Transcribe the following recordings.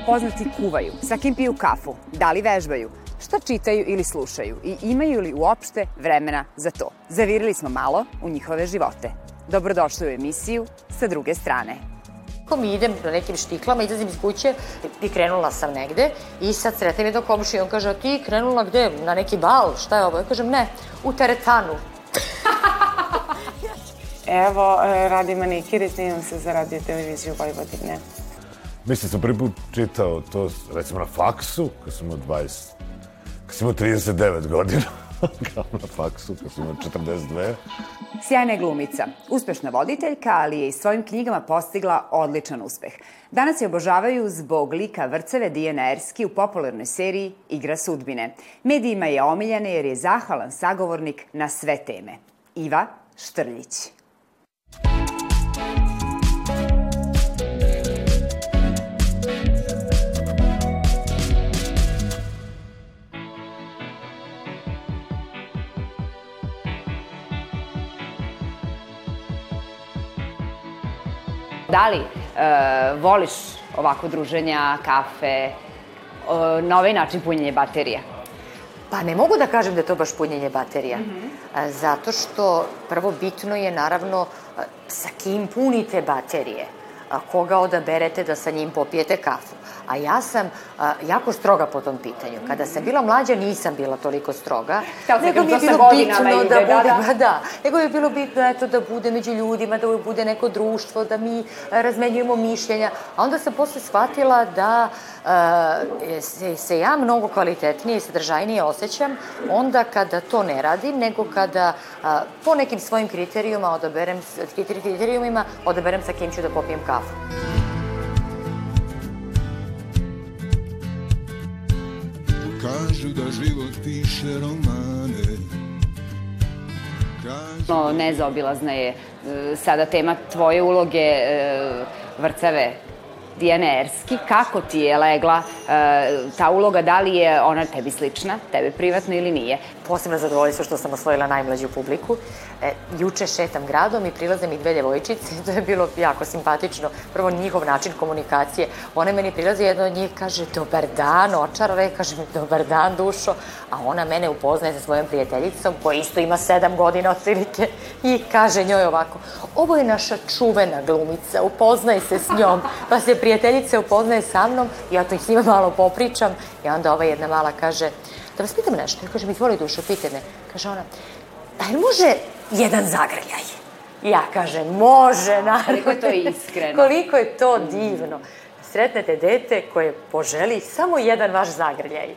Kako poznati kuvaju, sa kim piju kafu, da li vežbaju, šta čitaju ili slušaju i imaju li uopšte vremena za to. Zavirili smo malo u njihove živote. Dobrodošli u emisiju sa druge strane. Ko mi idem na nekim štiklama, izlazim iz kuće i krenula sam negde i sad sretnem jednog komšu i on kaže, a ti krenula gde? Na neki bal? Šta je ovo? Ja kažem, ne, u teretanu. Evo, e, radim manikir i snimam se za radio televiziju Vojvodine. Mislim, sam prvi put čitao to, recimo, na faksu, kad sam imao 20, kad sam imao 39 godina, kao na faksu, kad sam imao 42. Sjajna je glumica, uspešna voditeljka, ali je i svojim knjigama postigla odličan uspeh. Danas je obožavaju zbog lika Vrceve Dijana Erski u popularnoj seriji Igra sudbine. Medijima je omiljena jer je zahvalan sagovornik na sve teme. Iva Štrljić. Da li e, voliš ovako druženja, kafe, e, na ovaj način punjenje baterija? Pa ne mogu da kažem da je to baš punjenje baterija. Mm -hmm. Zato što prvo bitno je naravno sa kim punite baterije. Koga odaberete da sa njim popijete kafu a ja sam a, jako stroga po tom pitanju. Kada sam bila mlađa nisam bila toliko stroga, Kao nego mi je bilo bitno da, ide, da, bude, da. da, nego je bilo bitno eto, da bude među ljudima, da bude neko društvo, da mi razmenjujemo mišljenja. A onda sam posle shvatila da a, se, se ja mnogo kvalitetnije i sadržajnije osjećam onda kada to ne radim, nego kada a, po nekim svojim kriterijuma odaberem, kriterijumima odaberem sa kim ću da popijem kafu. Kažu da život piše romane. No, nezaobilazna je e, sada tema tvoje uloge e, Vrcave Dijane Erski. Kako ti je legla e, ta uloga? Da li je ona tebi slična, tebe privatno ili nije? Posebno zadovoljstvo što sam osvojila najmlađu publiku. E, juče šetam gradom i prilaze mi dve devojčice, to je bilo jako simpatično. Prvo njihov način komunikacije. One meni prilaze, jedna od njih kaže dobar dan, očarove, kaže mi dobar dan dušo, a ona mene upoznaje sa svojom prijateljicom koja isto ima sedam godina otprilike i kaže njoj ovako, ovo je naša čuvena glumica, upoznaj se s njom, pa se prijateljica upoznaje sa mnom, ja to s njima malo popričam i onda ova jedna mala kaže, da vas pitam nešto, ja kažem, izvoli dušo, pitaj me, kaže ona, a jel može jedan zagrljaj. Ja kažem, može, naravno. Koliko je to iskreno. Koliko je to divno. Sretnete dete koje poželi samo jedan vaš zagrljaj.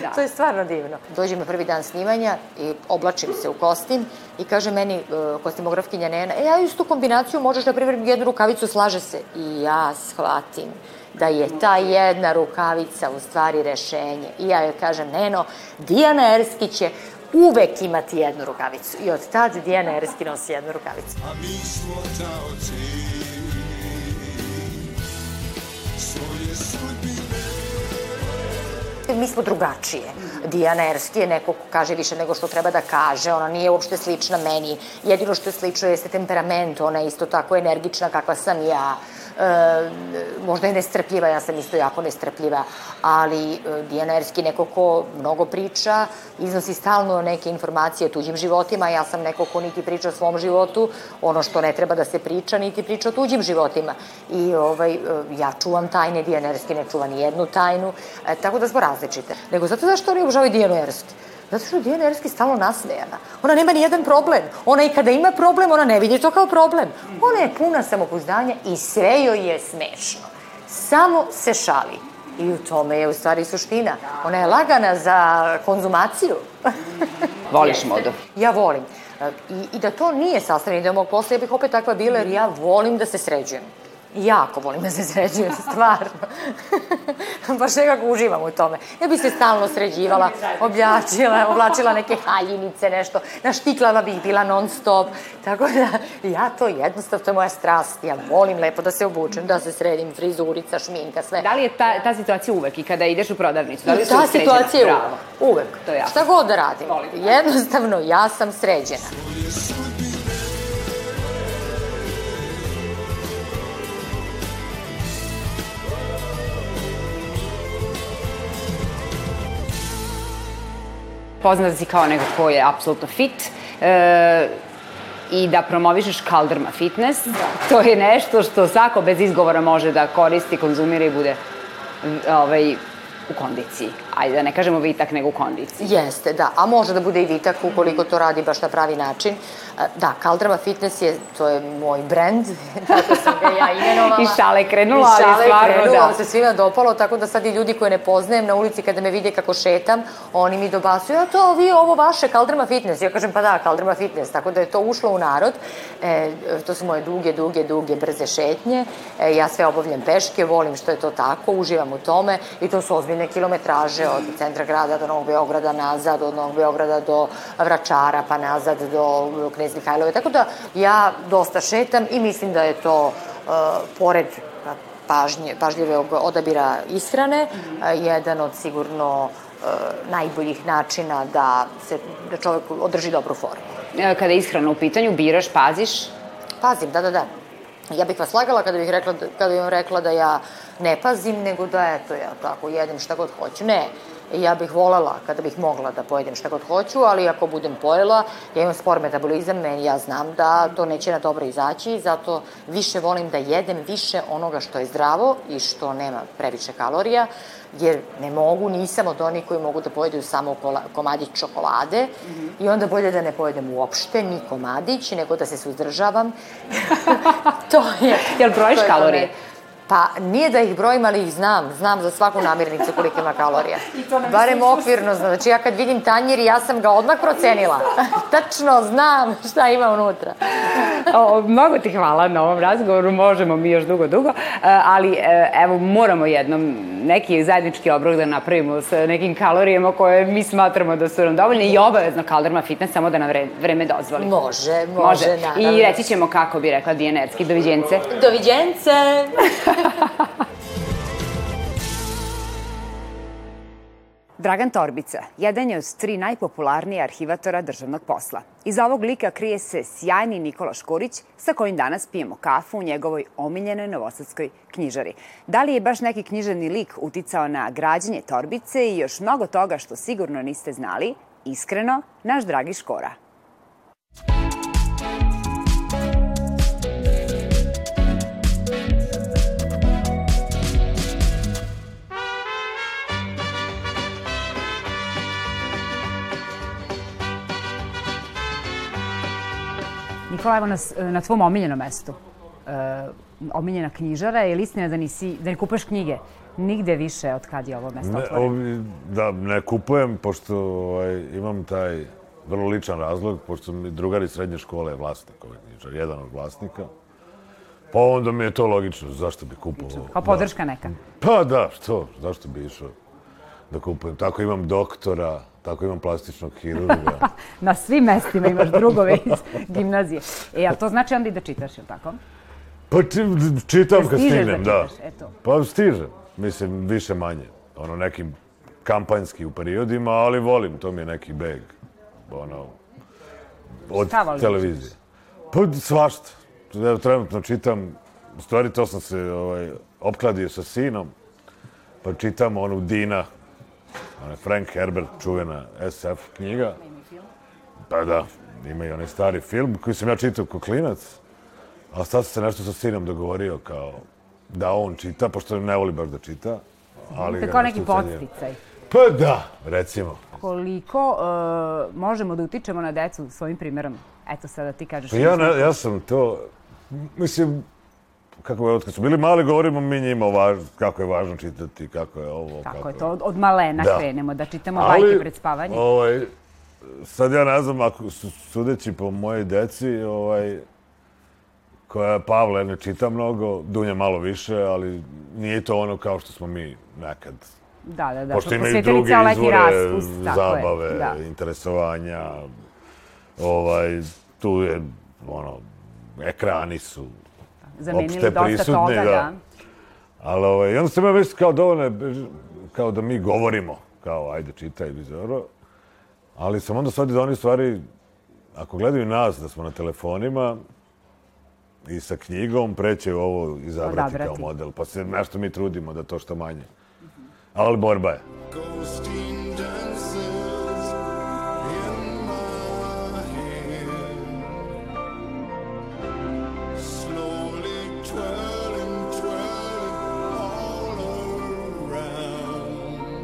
Da. to je stvarno divno. Dođem na prvi dan snimanja i oblačim se u kostim i kaže meni uh, kostimografkinja Nena, e, ja istu kombinaciju možeš, na primjer, jednu rukavicu slaže se. I ja shvatim da je ta jedna rukavica u stvari rešenje. I ja joj kažem, Neno, Dijana Erskić je uvek imati jednu rukavicu. I od tad Dijana Erski nosi jednu rukavicu. A mi smo taoci Mi smo drugačije. Dijana Erski je neko ko kaže više nego što treba da kaže. Ona nije uopšte slična meni. Jedino što je slično jeste temperament. Ona je isto tako energična kakva sam ja e, možda je nestrpljiva, ja sam isto jako nestrpljiva, ali e, Dijana Erski neko ko mnogo priča, iznosi stalno neke informacije o tuđim životima, ja sam neko ko niti priča o svom životu, ono što ne treba da se priča, niti priča o tuđim životima. I ovaj, e, ja čuvam tajne, Dijana Erski ne čuva ni jednu tajnu, e, tako da smo različite. Nego zato zašto oni obožavaju Dijanu Erski? Zato što je Dijana Erski stalno nasmejana. Ona nema ni jedan problem. Ona i kada ima problem, ona ne vidi to kao problem. Ona je puna samopouzdanja i sve joj je smešno. Samo se šali. I u tome je u stvari suština. Ona je lagana za konzumaciju. Voliš modu? Ja volim. I, I da to nije sastavni deo mog posla, ja bih opet takva bila, jer ja volim da se sređujem. Jako volim da se sređujem, stvarno. Baš nekako uživam u tome. Ja bi se stalno sređivala, oblačila, oblačila neke haljinice, nešto. Na štiklama bih bila non stop. Tako da, ja to jednostavno, to je moja strast. Ja volim lepo da se obučem, da se sredim, frizurica, šminka, sve. Da li je ta, ta situacija uvek i kada ideš u prodavnicu? Da li ta situacija je uvek. Uvek. To je Šta god da radim. Jednostavno, ja sam sređena. Poznat si kao neko ko je apsolutno fit, e, i da promovišeš Kaldrma Fitness. Da. To je nešto što svako bez izgovora može da koristi, konzumira i bude ovaj, u kondiciji. Ajde da ne kažemo vitak, nego u kondiciji. Jeste, da. A može da bude i vitak ukoliko to radi baš na pravi način. Da, Kaldrava Fitness je, to je moj brend, tako sam ga ja imenovala. I šale krenula, I šale ali stvarno krenula, da. se svima dopalo, tako da sad i ljudi koje ne poznajem na ulici kada me vide kako šetam, oni mi dobasuju, a to vi ovo vaše Kaldrama Fitness. Ja kažem, pa da, Kaldrama Fitness, tako da je to ušlo u narod. E, to su moje duge, duge, duge, brze šetnje. E, ja sve obavljam peške, volim što je to tako, uživam u tome i to su ozbiljne kilometraže od centra grada do Novog Beograda nazad, od Novog Beograda do Vračara, pa nazad do Knez Mihajlove. Tako da ja dosta šetam i mislim da je to uh, pored pažnje, pažljivog odabira ishrane, uh, jedan od sigurno uh, najboljih načina da se da čovek održi dobru formu. E, kada je ishrana u pitanju, biraš, paziš? Pazim, da, da, da. Ja bih vas lagala kada bih, rekla, kada bih vam rekla da ja ne pazim, nego da eto ja tako jedem šta god hoću. Ne, ja bih volela kada bih mogla da pojedem šta god hoću, ali ako budem pojela, ja imam spor metabolizam, meni ja znam da to neće na dobro izaći, zato više volim da jedem više onoga što je zdravo i što nema previše kalorija, jer ne mogu, nisam od onih koji mogu da pojedu samo komadić čokolade mm -hmm. i onda bolje da ne pojedem uopšte ni komadić, nego da se suzdržavam. to je... Jel brojiš kalorije? Pa nije da ih brojim, ali ih znam. Znam za svaku namirnicu koliko ima kalorija. Barem okvirno znam. Znači ja kad vidim tanjir, ja sam ga odmah procenila. Tačno znam šta ima unutra. o, mnogo ti hvala na ovom razgovoru, možemo mi još dugo, dugo, e, ali e, evo moramo jednom neki zajednički obrok da napravimo sa nekim kalorijama koje mi smatramo da su nam dovoljne i obavezno Kalderma Fitness, samo da nam vreme dozvoli. Može, može, može. naravno. I reći ćemo kako bi rekla Dijanerski. Doviđence. Doviđence. Dragan Torbica, jedan je od tri najpopularnije arhivatora državnog posla. Iza ovog lika krije se sjajni Nikola Škorić, sa kojim danas pijemo kafu u njegovoj omiljenoj novosadskoj knjižari. Da li je baš neki književni lik uticao na građenje Torbice i još mnogo toga što sigurno niste znali, iskreno, naš dragi Škora. Nikola, evo nas na tvom omiljenom mestu. E, omiljena knjižara, je li istina da, nisi, da ne kupuješ knjige nigde više od kad je ovo mesto ne, otvoreno? Da, ne kupujem, pošto ovaj, imam taj vrlo ličan razlog, pošto mi drugari srednje škole je vlasnik ove knjižare, jedan od vlasnika. Pa onda mi je to logično, zašto bi kupovao? Kao podrška neka? Pa da, što, zašto bi išao da kupujem. Tako imam doktora, Tako imam plastičnog hirurga. Na svim mestima imaš drugove iz gimnazije. E, a to znači onda i da čitaš, je tako? Pa čitam kad da stignem, da. Čitaš, eto. Pa stižem, mislim, više manje. Ono, nekim kampanjski u periodima, ali volim, to mi je neki beg. Ono, od televizije. Pa svašta. Evo, trenutno čitam, u stvari to sam se ovaj, opkladio sa sinom, pa čitam onu Dina, Ona Frank Herbert, čuvena SF knjiga. Pa da, ima i onaj stari film koji sam ja čitao kao klinac. A sad se nešto sa sinom dogovorio kao da on čita, pošto ne voli baš da čita. Ali kao neki podsticaj. Pa da, recimo. Koliko uh, možemo da utičemo na decu svojim primjerom? Eto sada ti kažeš. Pa ja, ne, ja sam to, mislim, kako je, od kad su bili mali, govorimo mi njima važ, kako je važno čitati, kako je ovo. Tako kako je to, od, od malena da. krenemo, da čitamo Ali, bajke pred spavanje. Ovaj, sad ja ne znam, ako su, sudeći po mojoj deci, ovaj, koja Pavle ne čita mnogo, Dunja malo više, ali nije to ono kao što smo mi nekad. Da, da, da. Pošto imaju druge izvore, raspust, zabave, je, da. interesovanja, ovaj, tu je, ono, ekrani su zamenili dosta prisutni, toga, da. da. Ali ovaj, onda sam ja već kao dovoljno, kao da mi govorimo, kao ajde čitaj Vizoro, ali sam onda shvatio da oni stvari, ako gledaju nas da smo na telefonima, i sa knjigom preće ovo izabrati Odabrati. kao model. Pa se nešto mi trudimo da to što manje. Ali borba je.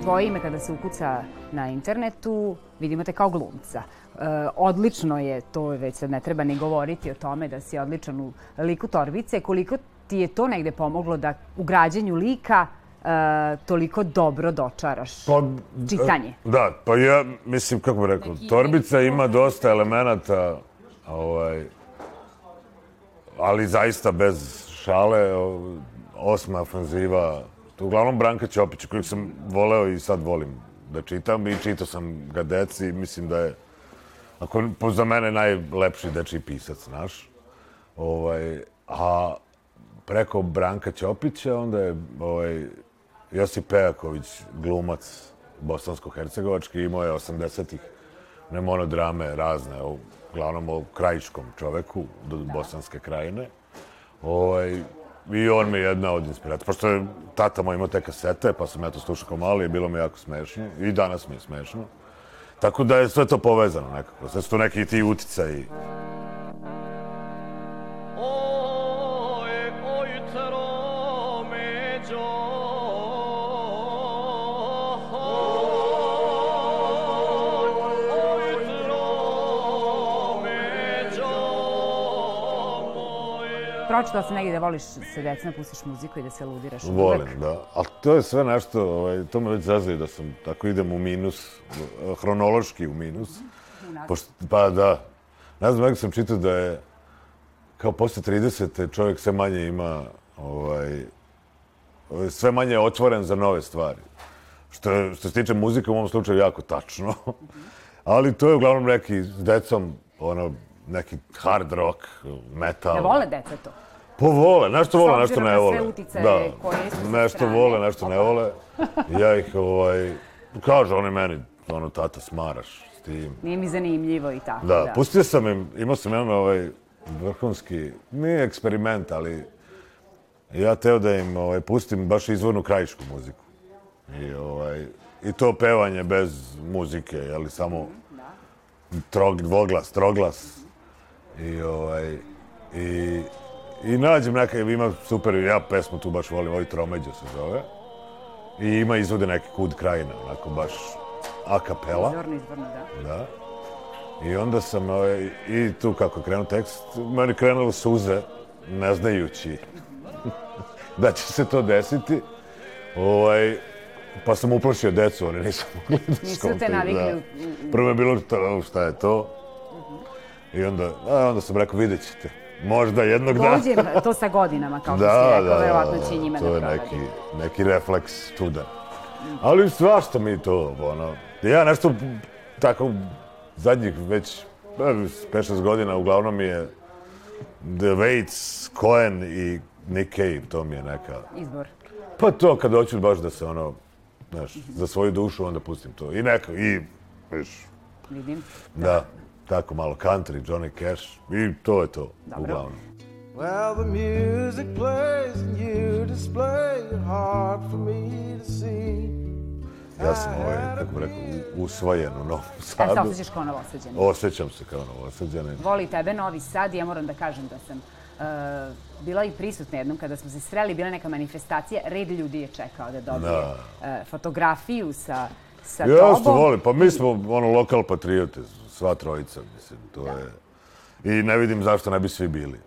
Tvoje ime kada se ukuca na internetu, vidimo te kao glumca. E, odlično je, to već sad ne treba ni govoriti o tome da si odličan u liku Torbice. Koliko ti je to negde pomoglo da u građenju lika e, toliko dobro dočaraš Pa, čitanje? Da, pa ja mislim, kako bih rekao, Torbica ima dosta elemenata, ovaj, ali zaista bez šale, osma ofenziva, to uglavnom Branka Ćopić, kojeg sam voleo i sad volim da čitam i čitao sam ga deci i mislim da je, ako po- za mene najlepši dečiji pisac naš. Ovaj, a preko Branka Ćopića onda je ovaj, Josip Pejaković, glumac bosansko-hercegovački, imao je 80-ih ne monodrame razne, uglavnom o krajiškom čoveku do bosanske krajine. Ovaj, I on mi je jedna od inspiracija. Pošto je tata moj imao te kasete, pa sam ja to slušao kao mali i bilo mi jako smešno. I danas mi je smešno. Tako da je sve to povezano nekako. Sve su to neki ti uticaji. Moje Pročitala sam negdje da voliš se decima, pustiš muziku i da se ludiraš. Volim, da. Ali to je sve nešto, ovaj, to me već zazuje da sam, tako idem u minus, hronološki u minus. Pošto, pa da, ne znam, nekako sam čitao da je, kao posle 30. čovjek sve manje ima, ovaj, sve manje je otvoren za nove stvari. Što, što se tiče muzike, u ovom slučaju jako tačno. Ali to je uglavnom neki s decom, ono, neki hard rock, metal. Ne vole deca to? Pa vole, nešto vole, nešto ne vole. sa nešto vole, nešto ne vole. Ja ih, ovaj, kažu oni meni, ono, tata, smaraš s tim. Nije mi zanimljivo i tako. Da, pustio sam im, imao sam jedan ovaj vrhunski, nije eksperiment, ali ja teo da im ovaj, pustim baš izvornu krajišku muziku. I, ovaj, I to pevanje bez muzike, ali samo trog, dvoglas, troglas. I, ovaj, i, i nađem neka, ima super, ja pesmu tu baš volim, ovaj Tromeđo se zove. I ima izvode neki kud krajina, onako baš a kapela. Izvorno, izvorno, da. Da. I onda sam, ovaj, i tu kako je krenuo tekst, meni krenulo suze, ne znajući da će se to desiti. Ovaj, pa sam uplašio decu, oni nisu mogli da Nisu te skontaju, navikli da. Prvo je bilo to, šta je to. I onda, a onda sam rekao, vidjet ćete. Možda jednog dana. Dođe to sa godinama, kao što si Da, rekao, da, verovatno da, će njima to da je provadi. neki, neki refleks čudan. Ali svašta mi to, ono, ja nešto tako zadnjih već 5-6 godina uglavnom mi je The Waits, Cohen i Nick Cave, to mi je neka... Izbor. Pa to kad hoću baš da se ono, znaš, za svoju dušu onda pustim to. I neka, i, viš, Vidim. da, tako malo country, Johnny Cash, i to je to, Dobro. uglavnom. Well, the music plays and you display it hard for me to see. Ja sam ovaj, kako bi rekao, usvojen u Novom Ja se Sadu. osjećaš kao novosađen. Osjećam se kao novosađanin. Voli tebe Novi Sad i ja moram da kažem da sam e, bila i prisutna jednom kada smo se sreli, bila neka manifestacija, red ljudi je čekao da dobije Da. e, fotografiju sa, sa Ja tobom. što volim, pa mi smo ono lokal patriote, sva trojica, mislim, to je... I ne vidim zašto ne bi svi bili.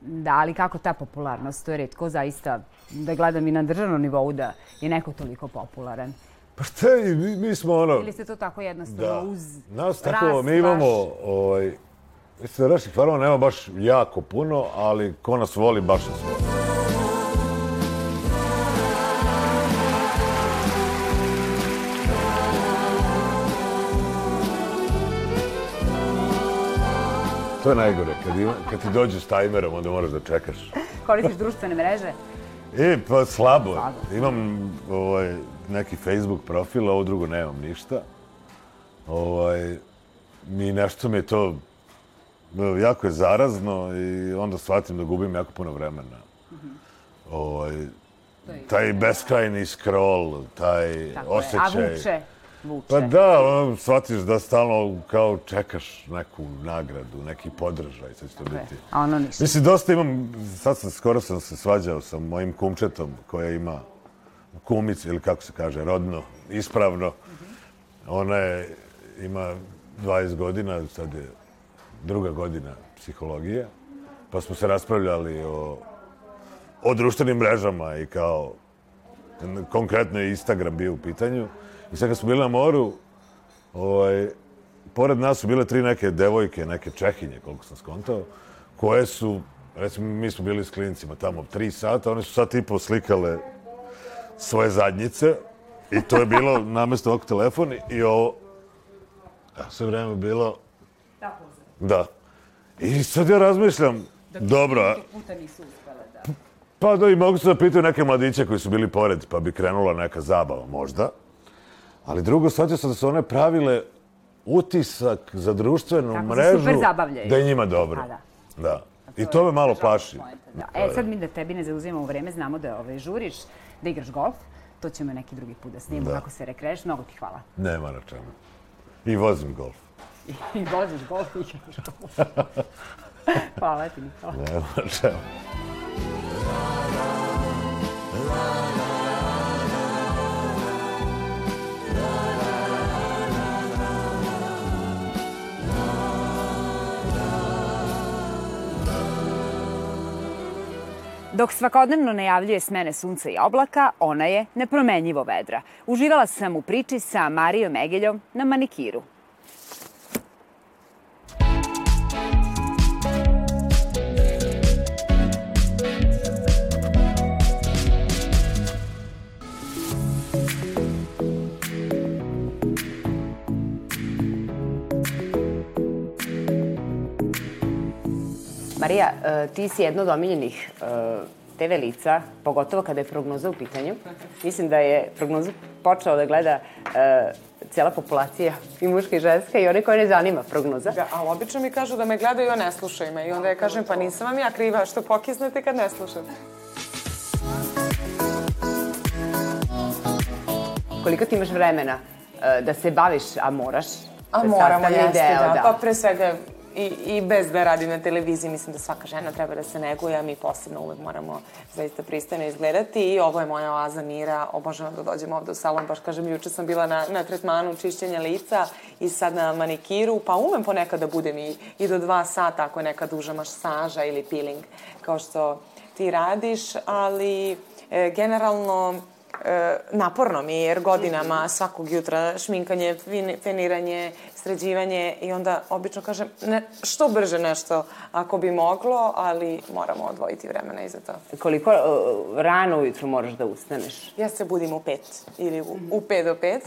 Da, ali kako ta popularnost, to je redko zaista da gledam i na državnom nivou da je neko toliko popularan. Pa šta mi, mi smo ono... Ili ste to tako jednostavno Da, uz nas tako, rast mi imamo, vaš? ovaj, mislim da naših farova nema baš jako puno, ali ko nas voli, baš nas voli. To je najgore, kad, ima, kad ti dođu s tajmerom, onda moraš da čekaš. Koristiš društvene mreže? E, pa slabo. Slabo. Imam ovaj, neki Facebook profil, a ovo drugo nemam ništa. Ovaj, mi nešto mi je to jako je zarazno i onda shvatim da gubim jako puno vremena. Ovaj, taj beskrajni scroll, taj Tako je. osjećaj. A vuče? Vuče. Pa da, ono, shvatiš da stalno kao čekaš neku nagradu, neki podržaj, sve će to je. biti. A ono ništa. Mislim, dosta imam, sad sam, skoro sam se svađao sa mojim kumčetom koja ima kumica, ili kako se kaže, rodno, ispravno. Ona je, ima 20 godina, sad je druga godina psihologije, pa smo se raspravljali o, o društvenim mrežama i kao, konkretno je Instagram bio u pitanju. I sad kad smo bili na moru, ovaj, pored nas su bile tri neke devojke, neke čehinje, koliko sam skontao, koje su, recimo, mi smo bili s klinicima tamo tri sata, one su sad tipo slikale svoje zadnjice i to je bilo namesto ovog telefona i ovo, a sve vreme bilo... Da. I sad ja razmišljam, dobro, a- puta nisu uspele da... pa da i mogu se da pitaju neke mladiće koji su bili pored, pa bi krenula neka zabava možda. Ali drugo, shvatio sam da su one pravile utisak za društvenu Kako se mrežu da je njima dobro. A, da. Da. I to me malo plaši. Da. E, sad mi da tebi ne zauzimamo vreme, znamo da ovaj, žuriš, da igraš golf. To ćemo neki drugi put da snimamo, Da. kako se rekreš. Mnogo ti hvala. Nema na čemu. I vozim golf. I voziš golf i igraš golf. hvala ti, Nikola. Nema na čemu. Dok svakodnevno najavljuje smene sunca i oblaka, ona je nepromenjivo vedra. Uživala sam u priči sa Marijom Egeljom na manikiru. Marija, e, ti si jedna od omiljenih e, TV lica, pogotovo kada je prognoza u pitanju. Mislim da je prognozu počela da gleda e, cijela populacija, i muška i ženska, i one koje ne zanima prognoza. Da, ali obično mi kažu da me gledaju, a ne slušaju me. I onda ja kažem, pa nisam vam ja kriva što pokisnete kad ne slušate. Koliko ti imaš vremena e, da se baviš, a moraš? A da moramo, jeste, deo, da. Pa pre svega i, i bez da radim na televiziji, mislim da svaka žena treba da se neguje, a mi posebno uvek moramo zaista pristojno izgledati. I ovo je moja oaza mira, obožavam da dođem ovde u salon, baš kažem, juče sam bila na, na tretmanu čišćenja lica i sad na manikiru, pa umem ponekad da budem i, i do dva sata ako je neka duža masaža ili peeling, kao što ti radiš, ali e, generalno naporno mi je, jer godinama svakog jutra šminkanje, feniranje, sređivanje i onda obično kažem ne, što brže nešto ako bi moglo, ali moramo odvojiti vremena i za to. Koliko e, rano ujutru moraš da ustaneš? Ja se budim u pet ili u, u pet do pet,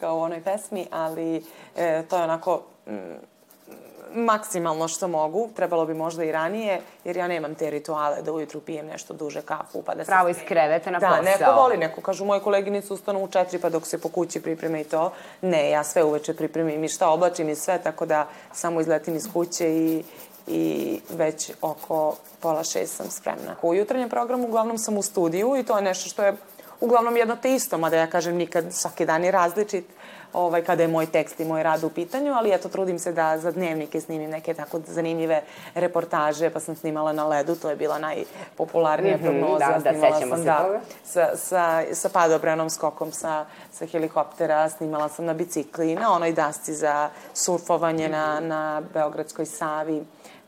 kao u onoj pesmi, ali e, to je onako mm, maksimalno što mogu. Trebalo bi možda i ranije, jer ja nemam te rituale da ujutru pijem nešto duže kafu, pa da se... Pravo iz kreveta na da, posao. neko voli, neko kažu, moje koleginice ustanu u četiri, pa dok se po kući pripreme i to. Ne, ja sve uveče pripremim i šta oblačim i sve, tako da samo izletim iz kuće i, i već oko pola šest sam spremna. U jutarnjem programu uglavnom sam u studiju i to je nešto što je uglavnom jedno te isto, mada ja kažem nikad svaki dan je različit ovaj, kada je moj tekst i moj rad u pitanju, ali eto, trudim se da za dnevnike snimim neke tako zanimljive reportaže, pa sam snimala na ledu, to je bila najpopularnija Mhm, prognoza. da, da, snimala sećamo sam, se da, toga. sa, sa, sa padobranom skokom sa, sa helikoptera, snimala sam na bicikli, na onoj dasci za surfovanje na, na Beogradskoj Savi,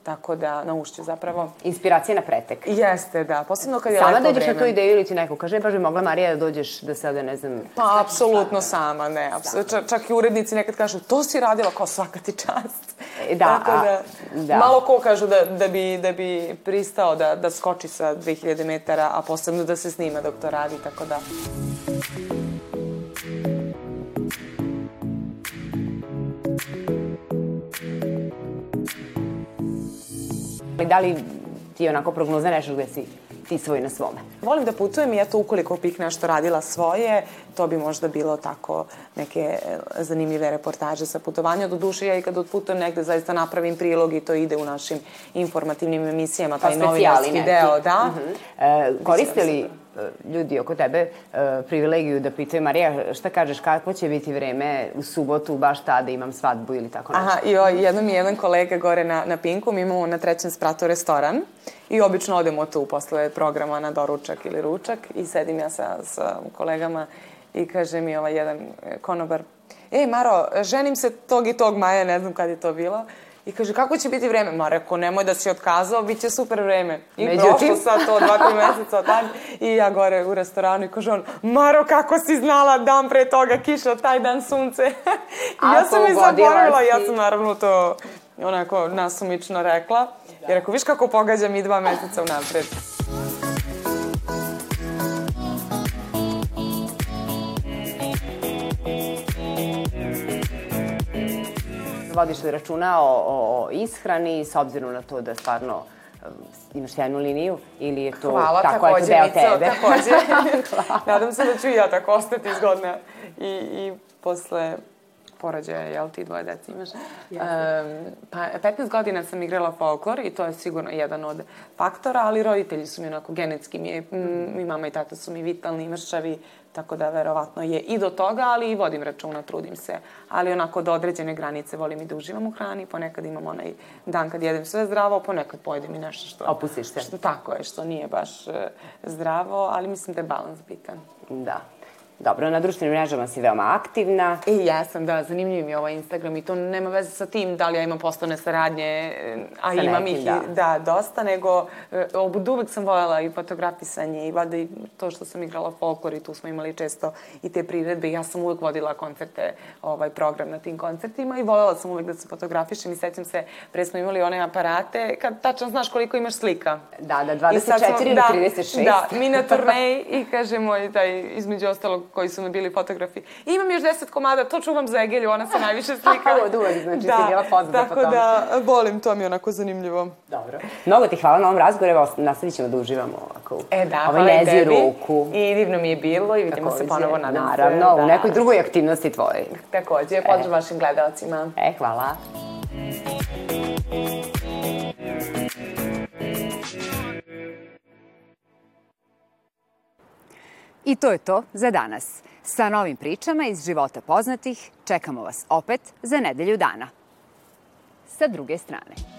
tako da, na ušću zapravo. Inspiracija na pretek. Jeste, da, posebno kad je Sama lepo dođeš na vreme. tu ideju ili ti neko kaže, baš bi mogla Marija da dođeš da sada, ne znam... Pa, apsolutno sama, ne. apso- Čak, čak i urednici nekad kažu, to si radila kao svaka ti čast. E, da, Tako a- da, da. Malo ko kažu da, da, bi, da bi pristao da, da skoči sa 2000 metara, a posebno da se snima dok to radi, tako da... da li ti je onako prognoza nešto gde si ti svoj na svome? Volim da putujem i eto, ukoliko bih nešto radila svoje, to bi možda bilo tako neke e, zanimljive reportaže sa putovanja. Do duše, ja i kad odputujem negde, zaista napravim prilog i to ide u našim informativnim emisijama, taj specijali novinarski deo, da. E, koriste li ljudi oko tebe e, privilegiju da pitaju Marija, šta kažeš, kako će biti vreme u subotu, baš tada imam svadbu ili tako nešto? Aha, i o, jednom mi jedan kolega gore na, na Pinku, mi imamo na trećem spratu restoran i obično odemo tu posle programa na doručak ili ručak i sedim ja sa, sa kolegama i kaže mi ovaj jedan konobar, ej Maro, ženim se tog i tog maja, ne znam kad je to bilo, I kaže, kako će biti vreme? Ma rekao, nemoj da si otkazao, bit će super vreme. I Međutim... prošlo sad to dva, tri meseca od tad. I ja gore u restoranu i kaže on, Maro, kako si znala dan pre toga kiša, taj dan sunce. I ja sam i zaboravila, ja sam naravno to onako nasumično rekla. I rekao, viš kako pogađam i dva meseca unapred. Vodiš li računa o, o ishrani s obzirom na to da stvarno um, imaš sjajnu liniju ili je to Hvala, tako takođe, deo tebe? takođe. Nadam se da ću i ja tako ostati zgodna i, i posle porođaja, jel ti dvoje deci imaš? Um, pa 15 godina sam igrala folklor i to je sigurno jedan od faktora, ali roditelji su mi onako genetski, mi, je, mi mama i tata su mi vitalni, mršavi, tako da verovatno je i do toga, ali i vodim računa, trudim se. Ali onako do određene granice volim i da uživam u hrani, ponekad imam onaj dan kad jedem sve zdravo, ponekad pojedem i nešto što... Opustiš se. Što, tako je, što nije baš uh, zdravo, ali mislim da je balans bitan. Da. Dobro, na društvenim mrežama si veoma aktivna. I ja sam, da, zanimljiv mi je ovaj Instagram i to nema veze sa tim da li ja imam poslovne saradnje, a sa imam nekim, ih da. da, dosta, nego e, od uvek sam voljela i fotografisanje i valjda i to što sam igrala folklor i tu smo imali često i te priredbe. Ja sam uvek vodila koncerte, ovaj program na tim koncertima i voljela sam uvek da se fotografišem i sećam se, pre smo imali one aparate kad tačno znaš koliko imaš slika. Da, da, 24 ili da, 36. Da, mi na turneji i kaže moj taj, između ostalog koji su mi bili fotografi. I imam još deset komada, to čuvam za Egelju, ona se najviše slika. Od uvek, znači da, si bila poznata po tome. Tako da, volim, to mi je onako zanimljivo. Dobro. Mnogo ti hvala na ovom razgovoru, evo, nastavit ćemo da uživamo ovako. E da, ovaj hvala tebi. ruku. I divno mi je bilo i vidimo Takođe, se ponovo, nadam naravno, se. Naravno, u nekoj drugoj aktivnosti tvojoj. Takođe, pozdrav e. vašim gledalcima. E, hvala. I to je to za danas. Sa novim pričama iz života poznatih čekamo vas opet za nedelju dana. Sa druge strane.